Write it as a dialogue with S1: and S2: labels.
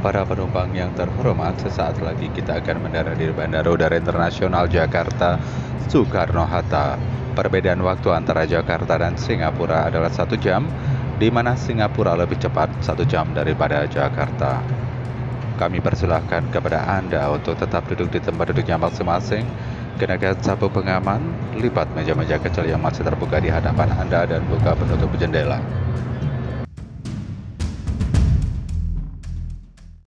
S1: Para penumpang yang terhormat, sesaat lagi kita akan mendarat di Bandara Udara Internasional Jakarta Soekarno-Hatta. Perbedaan waktu antara Jakarta dan Singapura adalah satu jam, di mana Singapura lebih cepat satu jam daripada Jakarta. Kami persilahkan kepada Anda untuk tetap duduk di tempat duduknya masing-masing, kenakan sapu pengaman, lipat meja-meja kecil yang masih terbuka di hadapan Anda dan buka penutup jendela.